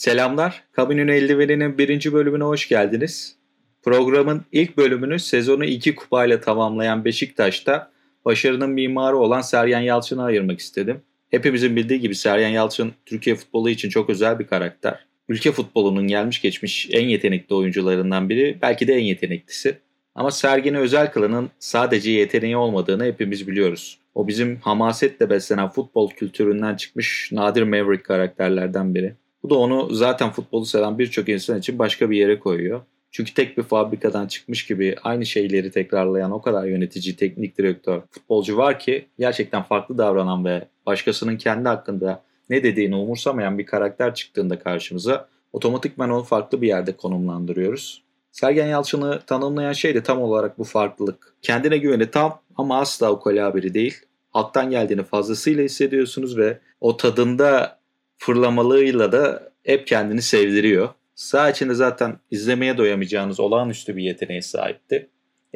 Selamlar. Kabinin Eldiveni'nin birinci bölümüne hoş geldiniz. Programın ilk bölümünü sezonu iki kupayla tamamlayan Beşiktaş'ta başarının mimarı olan Sergen Yalçın'a ayırmak istedim. Hepimizin bildiği gibi Sergen Yalçın Türkiye futbolu için çok özel bir karakter. Ülke futbolunun gelmiş geçmiş en yetenekli oyuncularından biri, belki de en yeteneklisi. Ama Sergen'i özel kılanın sadece yeteneği olmadığını hepimiz biliyoruz. O bizim hamasetle beslenen futbol kültüründen çıkmış nadir maverick karakterlerden biri. Bu da onu zaten futbolu seven birçok insan için başka bir yere koyuyor. Çünkü tek bir fabrikadan çıkmış gibi aynı şeyleri tekrarlayan o kadar yönetici, teknik direktör, futbolcu var ki gerçekten farklı davranan ve başkasının kendi hakkında ne dediğini umursamayan bir karakter çıktığında karşımıza otomatikman onu farklı bir yerde konumlandırıyoruz. Sergen Yalçın'ı tanımlayan şey de tam olarak bu farklılık. Kendine güveni tam ama asla ukala biri değil. Alttan geldiğini fazlasıyla hissediyorsunuz ve o tadında fırlamalığıyla da hep kendini sevdiriyor. Sağ içinde zaten izlemeye doyamayacağınız olağanüstü bir yeteneğe sahipti.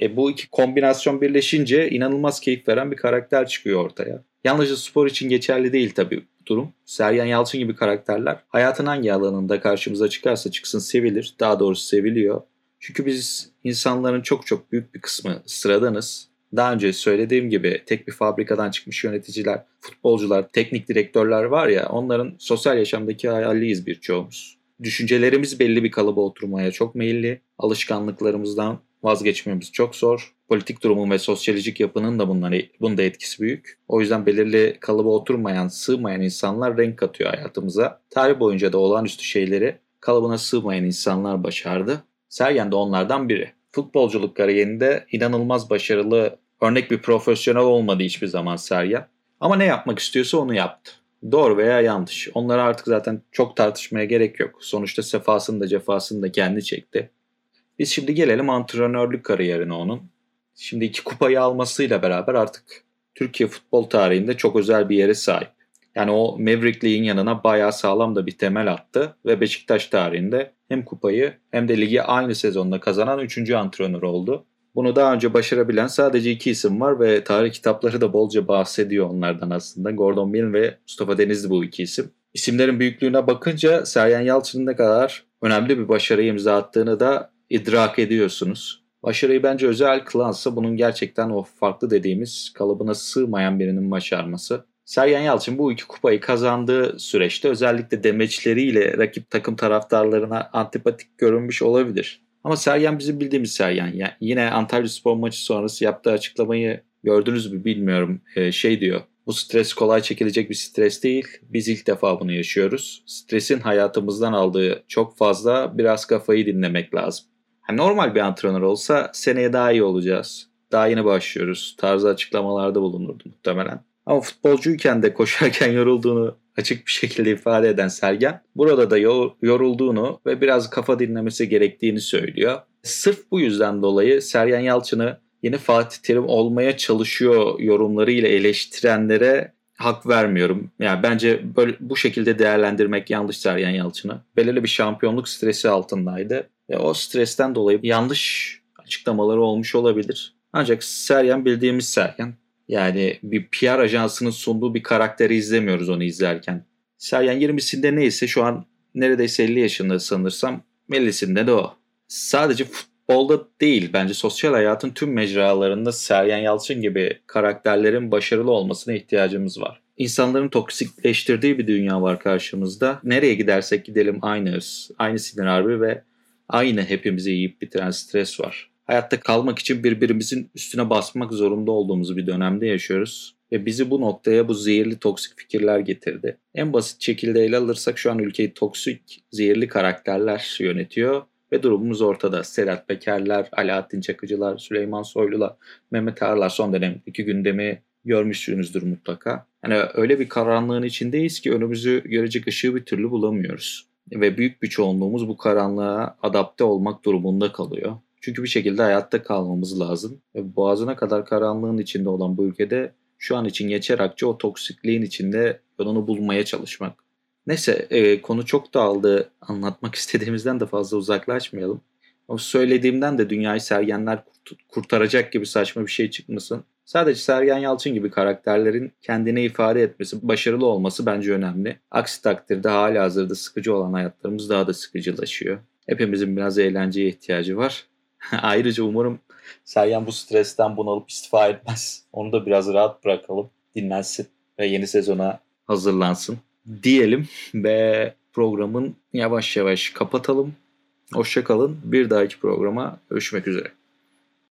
E, bu iki kombinasyon birleşince inanılmaz keyif veren bir karakter çıkıyor ortaya. Yalnızca spor için geçerli değil tabii bu durum. Sergen Yalçın gibi karakterler hayatın hangi alanında karşımıza çıkarsa çıksın sevilir. Daha doğrusu seviliyor. Çünkü biz insanların çok çok büyük bir kısmı sıradanız. Daha önce söylediğim gibi tek bir fabrikadan çıkmış yöneticiler, futbolcular, teknik direktörler var ya onların sosyal yaşamdaki hayalliyiz birçoğumuz. Düşüncelerimiz belli bir kalıba oturmaya çok meyilli. Alışkanlıklarımızdan vazgeçmemiz çok zor. Politik durumun ve sosyolojik yapının da bunları, bunda etkisi büyük. O yüzden belirli kalıba oturmayan, sığmayan insanlar renk katıyor hayatımıza. Tarih boyunca da olağanüstü şeyleri kalıbına sığmayan insanlar başardı. Sergen de onlardan biri. Futbolculuk kariyerinde inanılmaz başarılı, örnek bir profesyonel olmadı hiçbir zaman Sergen. Ama ne yapmak istiyorsa onu yaptı. Doğru veya yanlış. Onları artık zaten çok tartışmaya gerek yok. Sonuçta sefasını da cefasını da kendi çekti. Biz şimdi gelelim antrenörlük kariyerine onun. Şimdi iki kupayı almasıyla beraber artık Türkiye futbol tarihinde çok özel bir yere sahip. Yani o Maverick'liğin yanına bayağı sağlam da bir temel attı ve Beşiktaş tarihinde hem kupayı hem de ligi aynı sezonda kazanan 3. antrenör oldu. Bunu daha önce başarabilen sadece iki isim var ve tarih kitapları da bolca bahsediyor onlardan aslında. Gordon Milne ve Mustafa Denizli bu iki isim. İsimlerin büyüklüğüne bakınca Sergen Yalçın'ın ne kadar önemli bir başarıyı imza attığını da idrak ediyorsunuz. Başarıyı bence özel kılansa bunun gerçekten o farklı dediğimiz kalıbına sığmayan birinin başarması. Sergen Yalçın bu iki kupayı kazandığı süreçte özellikle demeçleriyle rakip takım taraftarlarına antipatik görünmüş olabilir. Ama Sergen bizim bildiğimiz Sergen. Yani yine Antalya Spor maçı sonrası yaptığı açıklamayı gördünüz mü bilmiyorum. Ee, şey diyor. Bu stres kolay çekilecek bir stres değil. Biz ilk defa bunu yaşıyoruz. Stresin hayatımızdan aldığı çok fazla biraz kafayı dinlemek lazım. Yani normal bir antrenör olsa seneye daha iyi olacağız. Daha yeni başlıyoruz. Tarzı açıklamalarda bulunurdu muhtemelen. Ama futbolcuyken de koşarken yorulduğunu açık bir şekilde ifade eden Sergen burada da yorulduğunu ve biraz kafa dinlemesi gerektiğini söylüyor. Sırf bu yüzden dolayı Sergen Yalçın'ı yeni Fatih Terim olmaya çalışıyor yorumlarıyla eleştirenlere hak vermiyorum. Yani bence böyle bu şekilde değerlendirmek yanlış Sergen Yalçın'ı. Belirli bir şampiyonluk stresi altındaydı. Ve o stresten dolayı yanlış açıklamaları olmuş olabilir. Ancak Sergen bildiğimiz Sergen. Yani bir PR ajansının sunduğu bir karakteri izlemiyoruz onu izlerken. Sergen 20'sinde neyse şu an neredeyse 50 yaşında sanırsam 50'sinde de o. Sadece futbolda değil bence sosyal hayatın tüm mecralarında Sergen Yalçın gibi karakterlerin başarılı olmasına ihtiyacımız var. İnsanların toksikleştirdiği bir dünya var karşımızda. Nereye gidersek gidelim aynıyız. Aynı sinir harbi ve aynı hepimizi yiyip bitiren stres var hayatta kalmak için birbirimizin üstüne basmak zorunda olduğumuz bir dönemde yaşıyoruz. Ve bizi bu noktaya bu zehirli toksik fikirler getirdi. En basit şekilde ele alırsak şu an ülkeyi toksik, zehirli karakterler yönetiyor. Ve durumumuz ortada. Sedat Pekerler, Alaaddin Çakıcılar, Süleyman Soylular, Mehmet Ağarlar son dönemdeki gündemi görmüşsünüzdür mutlaka. Yani öyle bir karanlığın içindeyiz ki önümüzü görecek ışığı bir türlü bulamıyoruz. Ve büyük bir çoğunluğumuz bu karanlığa adapte olmak durumunda kalıyor. Çünkü bir şekilde hayatta kalmamız lazım. Ve boğazına kadar karanlığın içinde olan bu ülkede şu an için geçer akçe o toksikliğin içinde yolunu bulmaya çalışmak. Neyse e, konu çok dağıldı. Anlatmak istediğimizden de fazla uzaklaşmayalım. Ama söylediğimden de dünyayı sergenler kurtaracak gibi saçma bir şey çıkmasın. Sadece Sergen Yalçın gibi karakterlerin kendini ifade etmesi, başarılı olması bence önemli. Aksi takdirde hala hazırda sıkıcı olan hayatlarımız daha da sıkıcılaşıyor. Hepimizin biraz eğlenceye ihtiyacı var. Ayrıca umarım Sergen bu stresten bunalıp istifa etmez. Onu da biraz rahat bırakalım, dinlensin ve yeni sezona hazırlansın diyelim ve programın yavaş yavaş kapatalım. Hoşçakalın. Bir dahaki programa görüşmek üzere.